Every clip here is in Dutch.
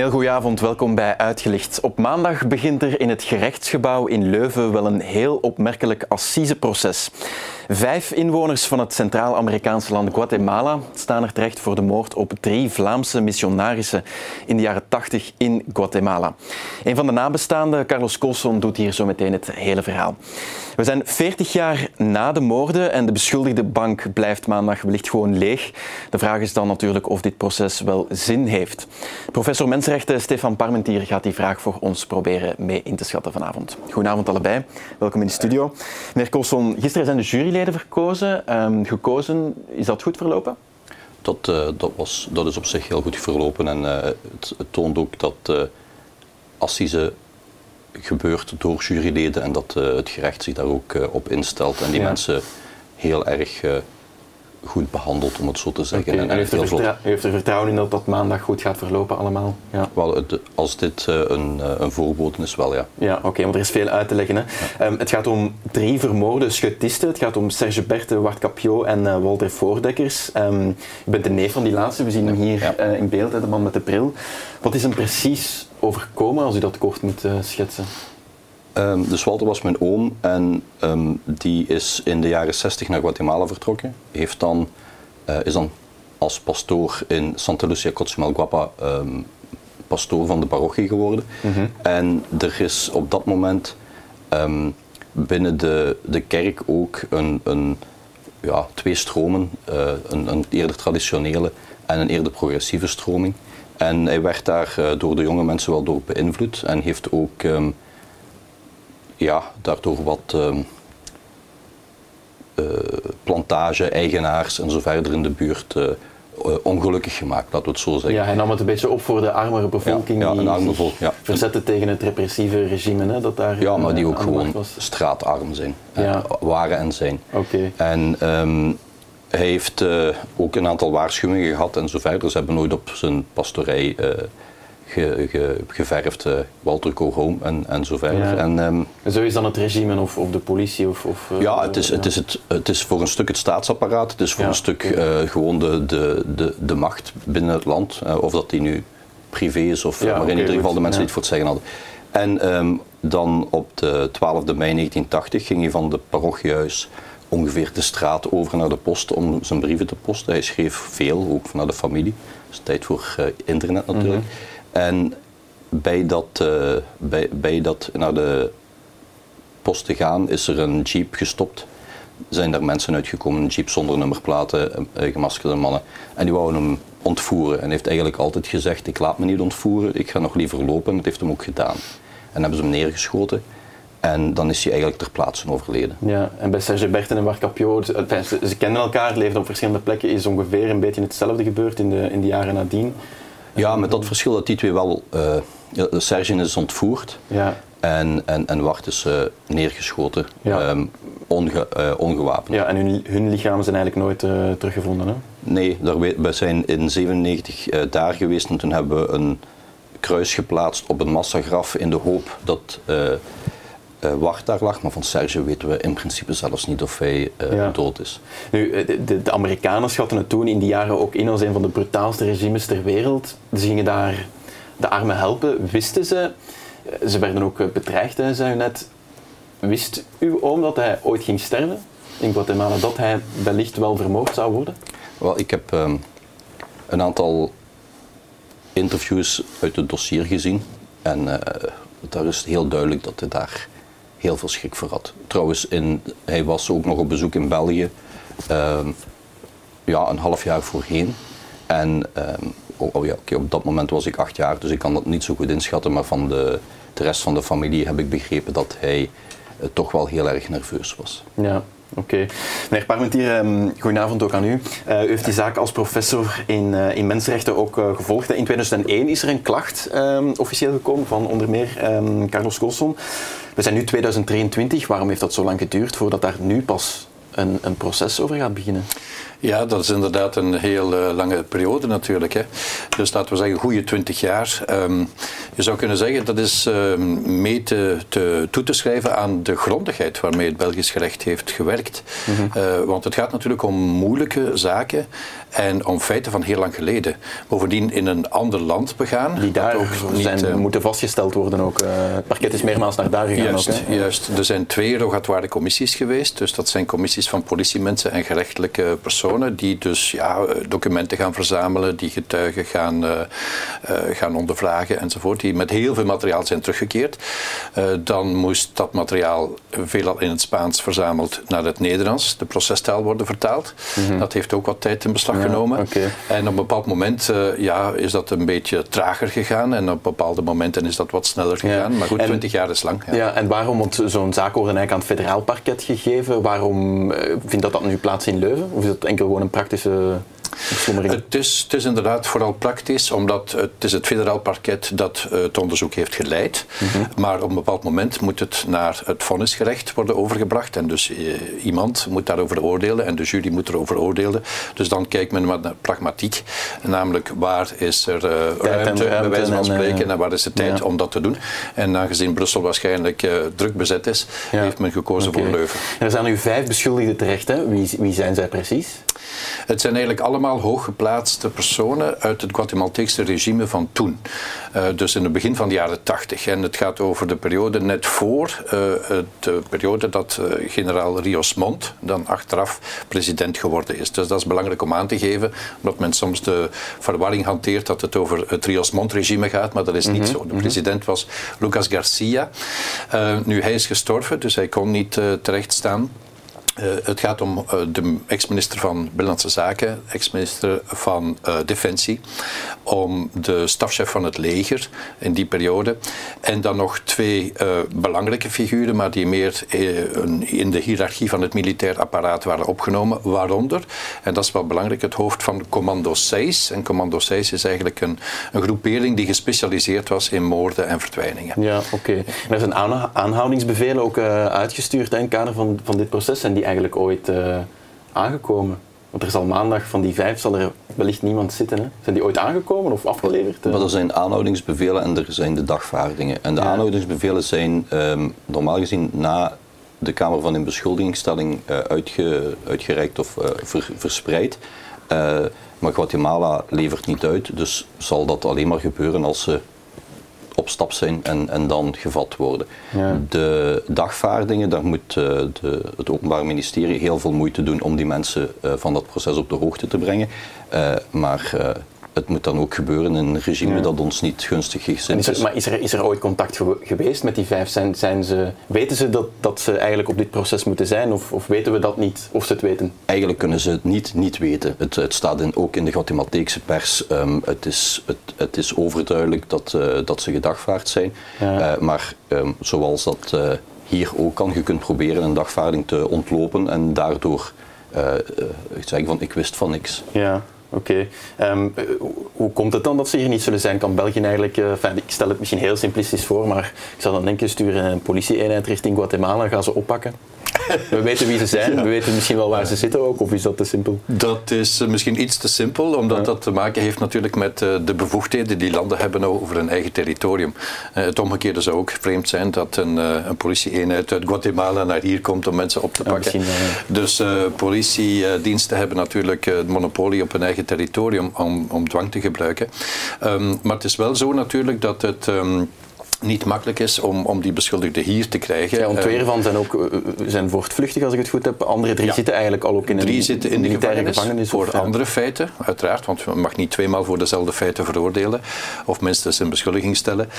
heel goede avond, welkom bij Uitgelicht. Op maandag begint er in het gerechtsgebouw in Leuven wel een heel opmerkelijk assiseproces. Vijf inwoners van het Centraal-Amerikaanse land Guatemala staan er terecht voor de moord op drie Vlaamse missionarissen in de jaren 80 in Guatemala. Een van de nabestaanden, Carlos Colson, doet hier zo meteen het hele verhaal. We zijn 40 jaar na de moorden en de beschuldigde bank blijft maandag wellicht gewoon leeg. De vraag is dan natuurlijk of dit proces wel zin heeft. Professor mensenrechten Stefan Parmentier gaat die vraag voor ons proberen mee in te schatten vanavond. Goedenavond allebei, welkom in de studio. Meneer Colson, gisteren zijn de juryleden verkozen. Um, gekozen, is dat goed verlopen? Dat, uh, dat, was, dat is op zich heel goed verlopen en uh, het, het, toont ook dat uh, Assise gebeurt door juryleden en dat het gerecht zich daar ook op instelt en die ja. mensen heel erg goed behandeld, om het zo te zeggen. Okay. En, en heeft, er vertrouwen, heeft er vertrouwen in dat dat maandag goed gaat verlopen allemaal? Ja. Wel, het, als dit uh, een, uh, een voorboden is, wel ja. Ja, oké, okay, want er is veel uit te leggen. Hè. Ja. Um, het gaat om drie vermoorde schutisten. Het gaat om Serge Berthe, Wart Capiot en uh, Walter Voordekkers. Um, je bent de neef van die laatste, we zien hem hier ja. in beeld, hè, de man met de bril. Wat is hem precies overkomen, als u dat kort moet schetsen? Um, dus Walter was mijn oom en um, die is in de jaren 60 naar Guatemala vertrokken. Heeft dan, uh, is dan als pastoor in Santa Lucia Cochimalguapa um, pastoor van de parochie geworden. Mm -hmm. En er is op dat moment binnen de, de kerk ook een, een, ja, twee stromen. Uh, een, een eerder traditionele en een eerder progressieve stroming. En hij werd daar uh, door de jonge mensen wel door beïnvloed en heeft ook ja, daardoor wat uh, uh, plantage-eigenaars en zo verder in de buurt uh, ongelukkig gemaakt, laten we het zo zeggen. Ja, hij nam het een beetje op voor de armere bevolking ja, ja, die arme bevolking, ja. verzette tegen het repressieve regime hè, dat daar Ja, maar die ook gewoon was. straatarm zijn, ja. waren en zijn. Okay. En um, hij heeft ook een aantal waarschuwingen gehad en zo verder. Ze hebben nooit op zijn pastorij ge, ge, geverfd, uh, Walter Home en, en zo verder. Ja. En, um, en zo is dan het regime of, of de politie? Of, of, uh, ja, het is, het, is het, het is voor een stuk het staatsapparaat, het is voor ja, een stuk uh, gewoon de, de, de, de macht binnen het land, of dat die nu privé is of maar in ieder geval de mensen die het voor het zeggen hadden. En um, dan op de 12 mei 1980 ging hij van de parochiehuis ongeveer de straat over naar de post om zijn brieven te posten. Hij schreef veel, ook vanuit de familie. Dus tijd voor internet natuurlijk. Mm -hmm. En bij dat, bij, bij dat naar de post te gaan is er een jeep gestopt. Zijn er mensen uitgekomen, een jeep zonder nummerplaten, uh, gemaskerde mannen. En die wouden hem ontvoeren. En heeft eigenlijk altijd gezegd, ik laat me niet ontvoeren, ik ga nog liever lopen. Dat heeft hem ook gedaan. En hebben ze hem neergeschoten. En dan is hij eigenlijk ter plaatse overleden. Ja, en bij Serge Berten en Wart Capiot, ze, ze kennen elkaar, leefden op verschillende plekken, is ongeveer een beetje hetzelfde gebeurd in de, in de jaren nadien. Ja, met dat verschil dat die twee wel. Uh, Serge is ontvoerd ja. en, en, en Wart is uh, neergeschoten, ja. um, onge, uh, ongewapend. Ja, en hun, hun lichamen zijn eigenlijk nooit teruggevonden, hè? Nee, daar, we zijn in 97 daar geweest en toen hebben we een kruis geplaatst op een massagraf in de hoop dat uh, Wart daar lag, maar van Serge weten we in principe zelfs niet of hij uh, ja. dood is. Nu, de, de, Amerikanen schatten het toen in die jaren ook in als een van de brutaalste regimes ter wereld. Ze gingen daar de armen helpen, wisten ze. Ze werden ook bedreigd, hè, zei u net. Wist uw oom dat hij ooit ging sterven in Guatemala, dat hij wellicht wel vermoord zou worden? Wel, ik heb um, een aantal interviews uit het dossier gezien en uh, daar is heel duidelijk dat hij daar heel veel schrik voor had. Trouwens, hij was ook nog op bezoek in België, uh, ja, een half jaar voorheen. En um, oh, oh ja, op dat moment was ik acht jaar, dus ik kan dat niet zo goed inschatten. Maar van de, de rest van de familie heb ik begrepen dat hij uh, toch wel heel erg nerveus was. Ja. Oké. Okay. Meneer Parmentier, um, goedenavond ook aan u. Uh, u heeft die zaak als professor in, uh, in mensenrechten ook uh, gevolgd. In 2001 is er een klacht um, officieel gekomen van onder meer um, Carlos Colson. We zijn nu 2023. Waarom heeft dat zo lang geduurd voordat daar nu pas een, een proces over gaat beginnen? Ja, dat is inderdaad een heel uh, lange periode natuurlijk. Hè. Dus laten we zeggen, goede twintig jaar. Um, je zou kunnen zeggen dat is um, mee te, te, toe te schrijven aan de grondigheid waarmee het Belgisch gerecht heeft gewerkt. Mm -hmm. uh, want het gaat natuurlijk om moeilijke zaken en om feiten van heel lang geleden. Bovendien in een ander land begaan. Die daar ook niet, zijn, uh, moeten vastgesteld worden ook. het parket is meermaals naar daar gegaan juist, ook. Juist. Er zijn twee rogatoire commissies geweest. Dus dat zijn commissies van politiemensen en gerechtelijke personen die dus ja, documenten gaan verzamelen, die getuigen gaan, uh, uh, gaan ondervragen enzovoort, die met heel veel materiaal zijn teruggekeerd. Uh, dan moest dat materiaal veelal in het Spaans verzameld naar het Nederlands, de procestaal worden vertaald. Mm -hmm. Dat heeft ook wat tijd in beslag ja, genomen. Okay. En op een bepaald moment ja, is dat een beetje trager gegaan en op bepaalde momenten is dat wat sneller gegaan. Ja. Maar goed, twintig jaar is lang. Ja. ja en waarom, want zo'n zaak wordt eigenlijk aan het federaal parket gegeven, waarom vindt dat dat nu plaats in Leuven? Of is dat enkel gewoon een praktische het is, het is, inderdaad vooral praktisch, omdat het is het federaal parket dat het onderzoek heeft geleid. Mm -hmm. Maar op een bepaald moment moet het naar het vonnisgerecht worden overgebracht. En dus uh, iemand moet daarover oordelen en de jury moet erover oordelen. Dus dan kijkt men naar pragmatiek. Namelijk waar is er uh, ruimte, bij wijze van spreken, en, en waar is de tijd ja. om dat te doen. En aangezien Brussel waarschijnlijk druk bezet is, ja. heeft men gekozen okay. voor Leuven. Er zijn nu vijf beschuldigden terecht. Hè? Wie, wie zijn zij precies? Het zijn eigenlijk allemaal hooggeplaatste personen uit het Guatemalteekse regime van toen. Uh, dus in het begin van de jaren 80. En het gaat over de periode net voor uh, de periode dat uh, generaal Rios Montt dan achteraf president geworden is. Dus dat is belangrijk om aan te geven, omdat men soms de verwarring hanteert dat het over het Rios Montt-regime gaat, maar dat is niet mm -hmm. zo. De president was Lucas Garcia. nu, hij is gestorven, dus hij kon niet terecht staan. Uh, het gaat om uh, de ex-minister van Binnenlandse Zaken, ex-minister van uh, Defensie, om de stafchef van het leger in die periode. En dan nog twee belangrijke figuren, maar die meer in de hiërarchie van het militair apparaat waren opgenomen. Waaronder, en dat is wel belangrijk, het hoofd van Commando 6. En Commando 6 is eigenlijk een, een groepering die gespecialiseerd was in moorden en verdwijningen. Ja, oké. Er zijn aanhoudingsbevelen ook uitgestuurd in het kader van, van dit proces. En die eigenlijk ooit uh, aangekomen? Want er zal maandag van die vijf zal er wellicht niemand zitten. Hè? Zijn die ooit aangekomen of afgeleverd? Maar er zijn aanhoudingsbevelen en er zijn de dagvaardingen. En de ja. aanhoudingsbevelen zijn um, normaal gezien na de Kamer van Inbeschuldigingsstelling uh, uitge, uitgereikt of uh, ver, verspreid. Uh, maar Guatemala levert niet uit, dus zal dat alleen maar gebeuren als ze op stap zijn en, en dan gevat worden. Ja. De dagvaardingen, daar moet uh, de, het Openbaar Ministerie heel veel moeite doen om die mensen uh, van dat proces op de hoogte te brengen. Uh, maar het moet dan ook gebeuren in een regime ja. dat ons niet gunstig is. Er, maar is er, is er ooit contact geweest met die vijf? Zijn, zijn ze, weten ze dat, dat ze eigenlijk op dit proces moeten zijn of, of weten we dat niet of ze het weten? Eigenlijk kunnen ze het niet, niet weten. Het, het staat in, ook in de Guatemalteekse pers. Um, het, is, het, het is overduidelijk dat, uh, dat ze gedagvaard zijn. Ja. Uh, maar um, zoals dat uh, hier ook kan, je kunt proberen een dagvaarding te ontlopen en daardoor zeggen van ik wist van niks. Ja. Oké. Um, hoe komt het dan dat ze hier niet zullen zijn? Kan België eigenlijk, enfin, ik stel het misschien heel simplistisch voor, maar ik zou dan denken, sturen een politie-eenheid richting Guatemala, gaan ze oppakken. We weten wie ze zijn, ja. we weten misschien wel waar ze zitten ook, of is dat te simpel? Dat is uh, misschien iets te simpel, omdat ja. dat te maken heeft natuurlijk met uh, de bevoegdheden die landen hebben over hun eigen territorium. Uh, het omgekeerde zou ook vreemd zijn dat een, een politie-eenheid uit Guatemala naar hier komt om mensen op te pakken. Ja, dus politiediensten hebben natuurlijk het monopolie op hun eigen territorium om, om dwang te gebruiken. Um, maar het is wel zo natuurlijk dat het... Um, niet makkelijk is om, om die beschuldigden hier te krijgen. Ja, want twee ervan zijn ook zijn voortvluchtig, als ik het goed heb. Andere drie ja. zitten eigenlijk al ook in drie een zitten in de gevangenis, gevangenis voor of, andere feiten, uiteraard. Want je mag niet tweemaal voor dezelfde feiten veroordelen. Of minstens een beschuldiging stellen.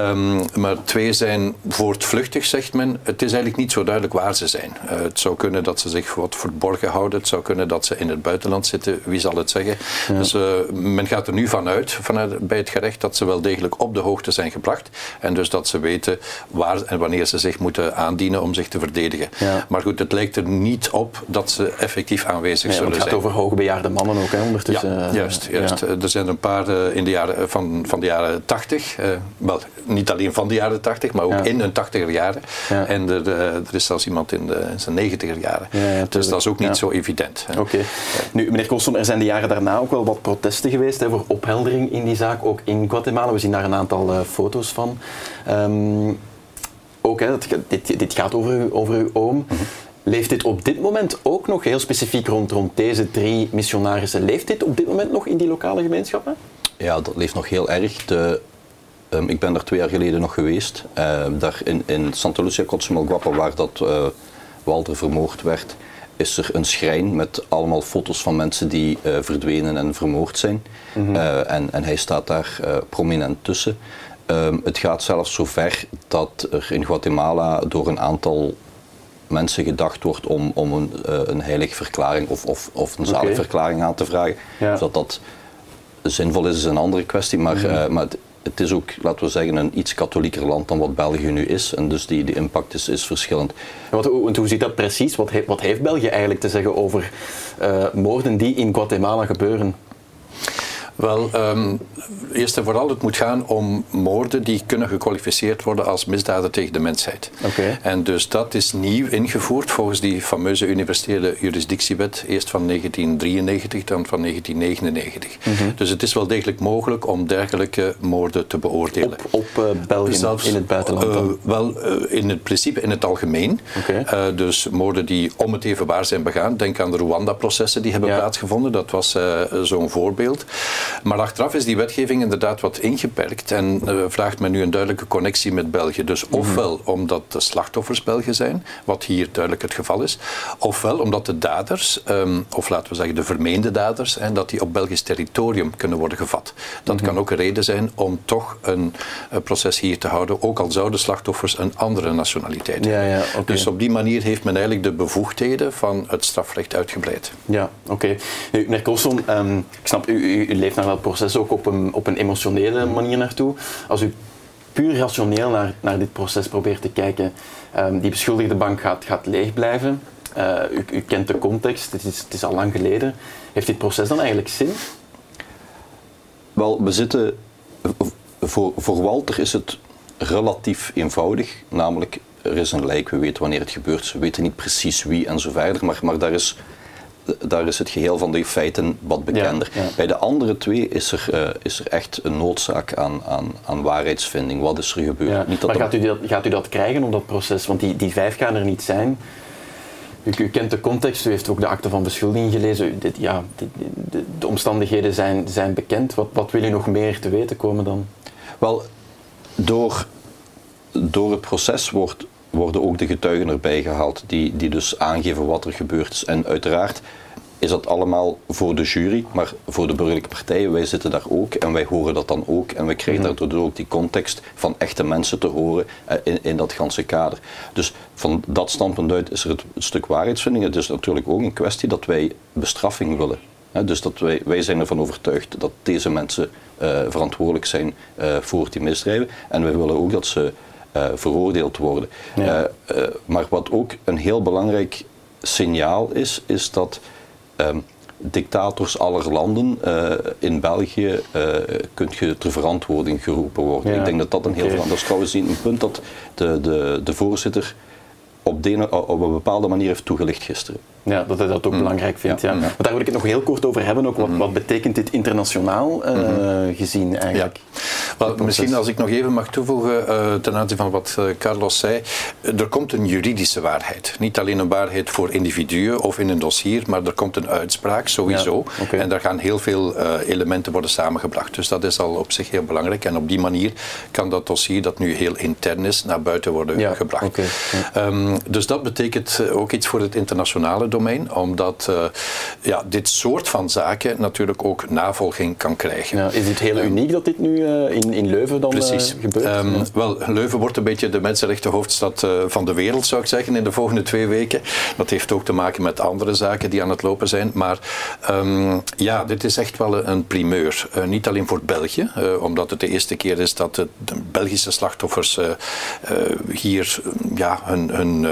Um, maar twee zijn voortvluchtig, zegt men. Het is eigenlijk niet zo duidelijk waar ze zijn. Uh, het zou kunnen dat ze zich wat verborgen houden. Het zou kunnen dat ze in het buitenland zitten. Wie zal het zeggen? Ja. Dus uh, men gaat er nu vanuit, vanuit bij het gerecht, dat ze wel degelijk op de hoogte zijn gebracht. En dus dat ze weten waar en wanneer ze zich moeten aandienen om zich te verdedigen. Maar goed, het lijkt er niet op dat ze effectief aanwezig zullen zijn. Het gaat over hoogbejaarde mannen ook, hè, ondertussen. Ja, juist. juist. Er zijn een paar in de jaren, van, van de jaren 80, wel, niet alleen van de jaren 80, maar ook in hun 80er jaren. En er, er, is zelfs iemand in, de, in zijn 90er jaren. dus dat is ook niet zo evident. Oké. Nu, meneer Kolstom, er zijn de jaren daarna ook wel wat protesten geweest hè, voor opheldering in die zaak, ook in Guatemala. We zien daar een aantal uh, foto's van. Um, ook, hè, dit, dit gaat over, over uw oom. Mm -hmm. Leeft dit op dit moment ook nog, heel specifiek rond, rond deze drie missionarissen, leeft dit op dit moment nog in die lokale gemeenschappen? Ja, dat leeft nog heel erg. De, um, ik ben daar twee jaar geleden nog geweest. Uh, daar in, in Santa Lucia, Guapa, waar dat uh, Walter vermoord werd is er een schrijn met allemaal foto's van mensen die uh, verdwenen en vermoord zijn. Mm -hmm. uh, en, en, hij staat daar prominent tussen. Um, het gaat zelfs zo ver dat er in Guatemala door een aantal mensen gedacht wordt om, om een, een heilige verklaring of, of, of een zalige okay. verklaring aan te vragen. Ja. Of dat dat zinvol is, is een andere kwestie. Maar, mm -hmm. maar het, het is ook, laten we zeggen, een iets katholieker land dan wat België nu is. En dus die, die impact is, is verschillend. Wat, hoe, hoe zit dat precies? Wat, he, wat heeft België eigenlijk te zeggen over uh, moorden die in Guatemala gebeuren? Wel, um, eerst en vooral, het moet gaan om moorden die kunnen gekwalificeerd worden als misdaden tegen de mensheid. Okay. En dus dat is nieuw ingevoerd volgens die fameuze universele jurisdictiewet, eerst van 1993, dan van 1999. Mm -hmm. Dus het is wel degelijk mogelijk om dergelijke moorden te beoordelen. Op, op uh, België, Zelfs, in het buitenland uh, wel, uh, in het principe in het algemeen. Okay. dus moorden die om het even waar zijn begaan. Denk aan de Rwanda-processen die hebben ja. plaatsgevonden. Dat was zo'n voorbeeld. Maar achteraf is die wetgeving inderdaad wat ingeperkt en uh, vraagt men nu een duidelijke connectie met België. Dus ofwel omdat de slachtoffers Belgen zijn, wat hier duidelijk het geval is, ofwel omdat de daders, um, of laten we zeggen de vermeende daders, en dat die op Belgisch territorium kunnen worden gevat. Dat mm -hmm. kan ook een reden zijn om toch een, een, proces hier te houden, ook al zouden slachtoffers een andere nationaliteit ja, hebben. Ja, okay. Dus op die manier heeft men eigenlijk de bevoegdheden van het strafrecht uitgebreid. Ja, oké. Okay. Meneer Kolson, um, ik snap, u, u, u leeft naar dat proces ook op een, op een emotionele manier naartoe. Als u puur rationeel naar, naar dit proces probeert te kijken, um, die beschuldigde bank gaat, gaat leeg blijven. Uh, u, u, kent de context, het is, het is al lang geleden. Heeft dit proces dan eigenlijk zin? Wel, we zitten. Voor, voor Walter is het relatief eenvoudig, namelijk er is een lijk, we weten wanneer het gebeurt, we weten niet precies wie en zo verder, maar, maar daar is daar is het geheel van de feiten wat bekender. Ja, ja. Bij de andere twee is er, uh, is er echt een noodzaak aan, aan, aan waarheidsvinding. Wat is er gebeurd? Ja. Niet dat maar gaat u, dat, gaat u dat krijgen op dat proces? Want die, die vijf gaan er niet zijn. U, u, kent de context, u heeft ook de akte van beschuldiging gelezen. U, dit, ja, de, de, de, omstandigheden zijn, zijn bekend. Wat, wat wil u nog meer te weten komen dan? Wel, door, door het proces wordt worden ook de getuigen erbij gehaald die, die dus aangeven wat er gebeurd is. En uiteraard is dat allemaal voor de jury, maar voor de burgerlijke partijen, wij zitten daar ook en wij horen dat dan ook en wij krijgen mm -hmm. daardoor ook die context van echte mensen te horen in, in dat ganse kader. Dus van dat standpunt uit is er het, stuk waarheidsvinding. Het is natuurlijk ook een kwestie dat wij bestraffing willen. Dus dat wij, wij zijn ervan overtuigd dat deze mensen uh, verantwoordelijk zijn uh, voor die misdrijven en wij willen ook dat ze veroordeeld worden. Ja. Uh, uh, maar wat ook een heel belangrijk signaal is, is dat um, dictators aller landen in België kunt je ter verantwoording geroepen worden. Ja. Ik denk dat dat een heel okay. Is trouwens een punt dat de, de, de voorzitter op, de, op een bepaalde manier heeft toegelicht gisteren. Ja, dat hij dat ook mm. belangrijk vindt. Ja. Ja. Maar daar wil ik het nog heel kort over hebben. Ook wat, mm. wat betekent dit internationaal uh, mm-hmm. gezien eigenlijk? Ja. Misschien als ik nog even mag toevoegen uh, ten aanzien van wat uh, Carlos zei. Er komt een juridische waarheid. Niet alleen een waarheid voor individuen of in een dossier, maar er komt een uitspraak sowieso. Ja. Okay. En daar gaan heel veel elementen worden samengebracht. Dus dat is al op zich heel belangrijk. En op die manier kan dat dossier, dat nu heel intern is, naar buiten worden ja. gebracht. Okay. Um, dus dat betekent ook iets voor het internationale domein, omdat ja, dit soort van zaken natuurlijk ook navolging kan krijgen. Ja, is het heel uniek dat dit nu in, in Leuven dan Precies. gebeurt? Um, wel, Leuven wordt een beetje de mensenrechtenhoofdstad van de wereld, zou ik zeggen, in de volgende twee weken. Dat heeft ook te maken met andere zaken die aan het lopen zijn. Maar um, ja, dit is echt wel een primeur. Niet alleen voor België, omdat het de eerste keer is dat de, Belgische slachtoffers hier ja, hun, hun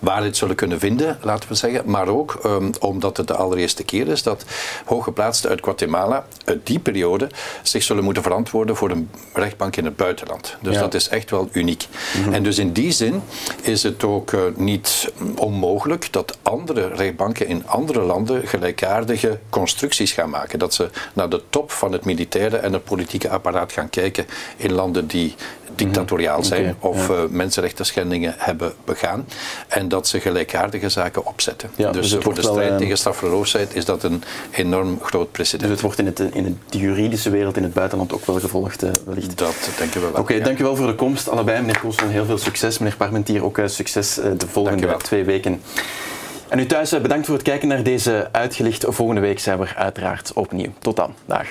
waarheid zullen kunnen vinden, laten we zeggen. Maar ook um, omdat het de allereerste keer is dat hooggeplaatsten uit Guatemala uit die periode zich zullen moeten verantwoorden voor een rechtbank in het buitenland. Dus ja. dat is echt wel uniek. Mm -hmm. En dus in die zin is het ook niet onmogelijk dat andere rechtbanken in andere landen gelijkaardige constructies gaan maken. Dat ze naar de top van het militaire en het politieke apparaat gaan kijken in landen die dictatoriaal mhm. zijn of ja. uh, mensenrechten schendingen hebben begaan. En dat ze gelijkaardige zaken opzetten. Ja, dus, dus voor de strijd wel, tegen straffeloosheid is dat een enorm groot precedent. Dus het wordt in, het, in de juridische wereld in het buitenland ook wel gevolgd, uh, wellicht? Dat denken we wel. Oké, okay, ja. dankjewel voor de komst allebei. Meneer Koolson, heel veel succes. Meneer Parmentier, ook uh, succes de volgende twee weken. En u thuis, bedankt voor het kijken naar deze uitgelicht. Volgende week zijn we uiteraard opnieuw. Tot dan. Dag.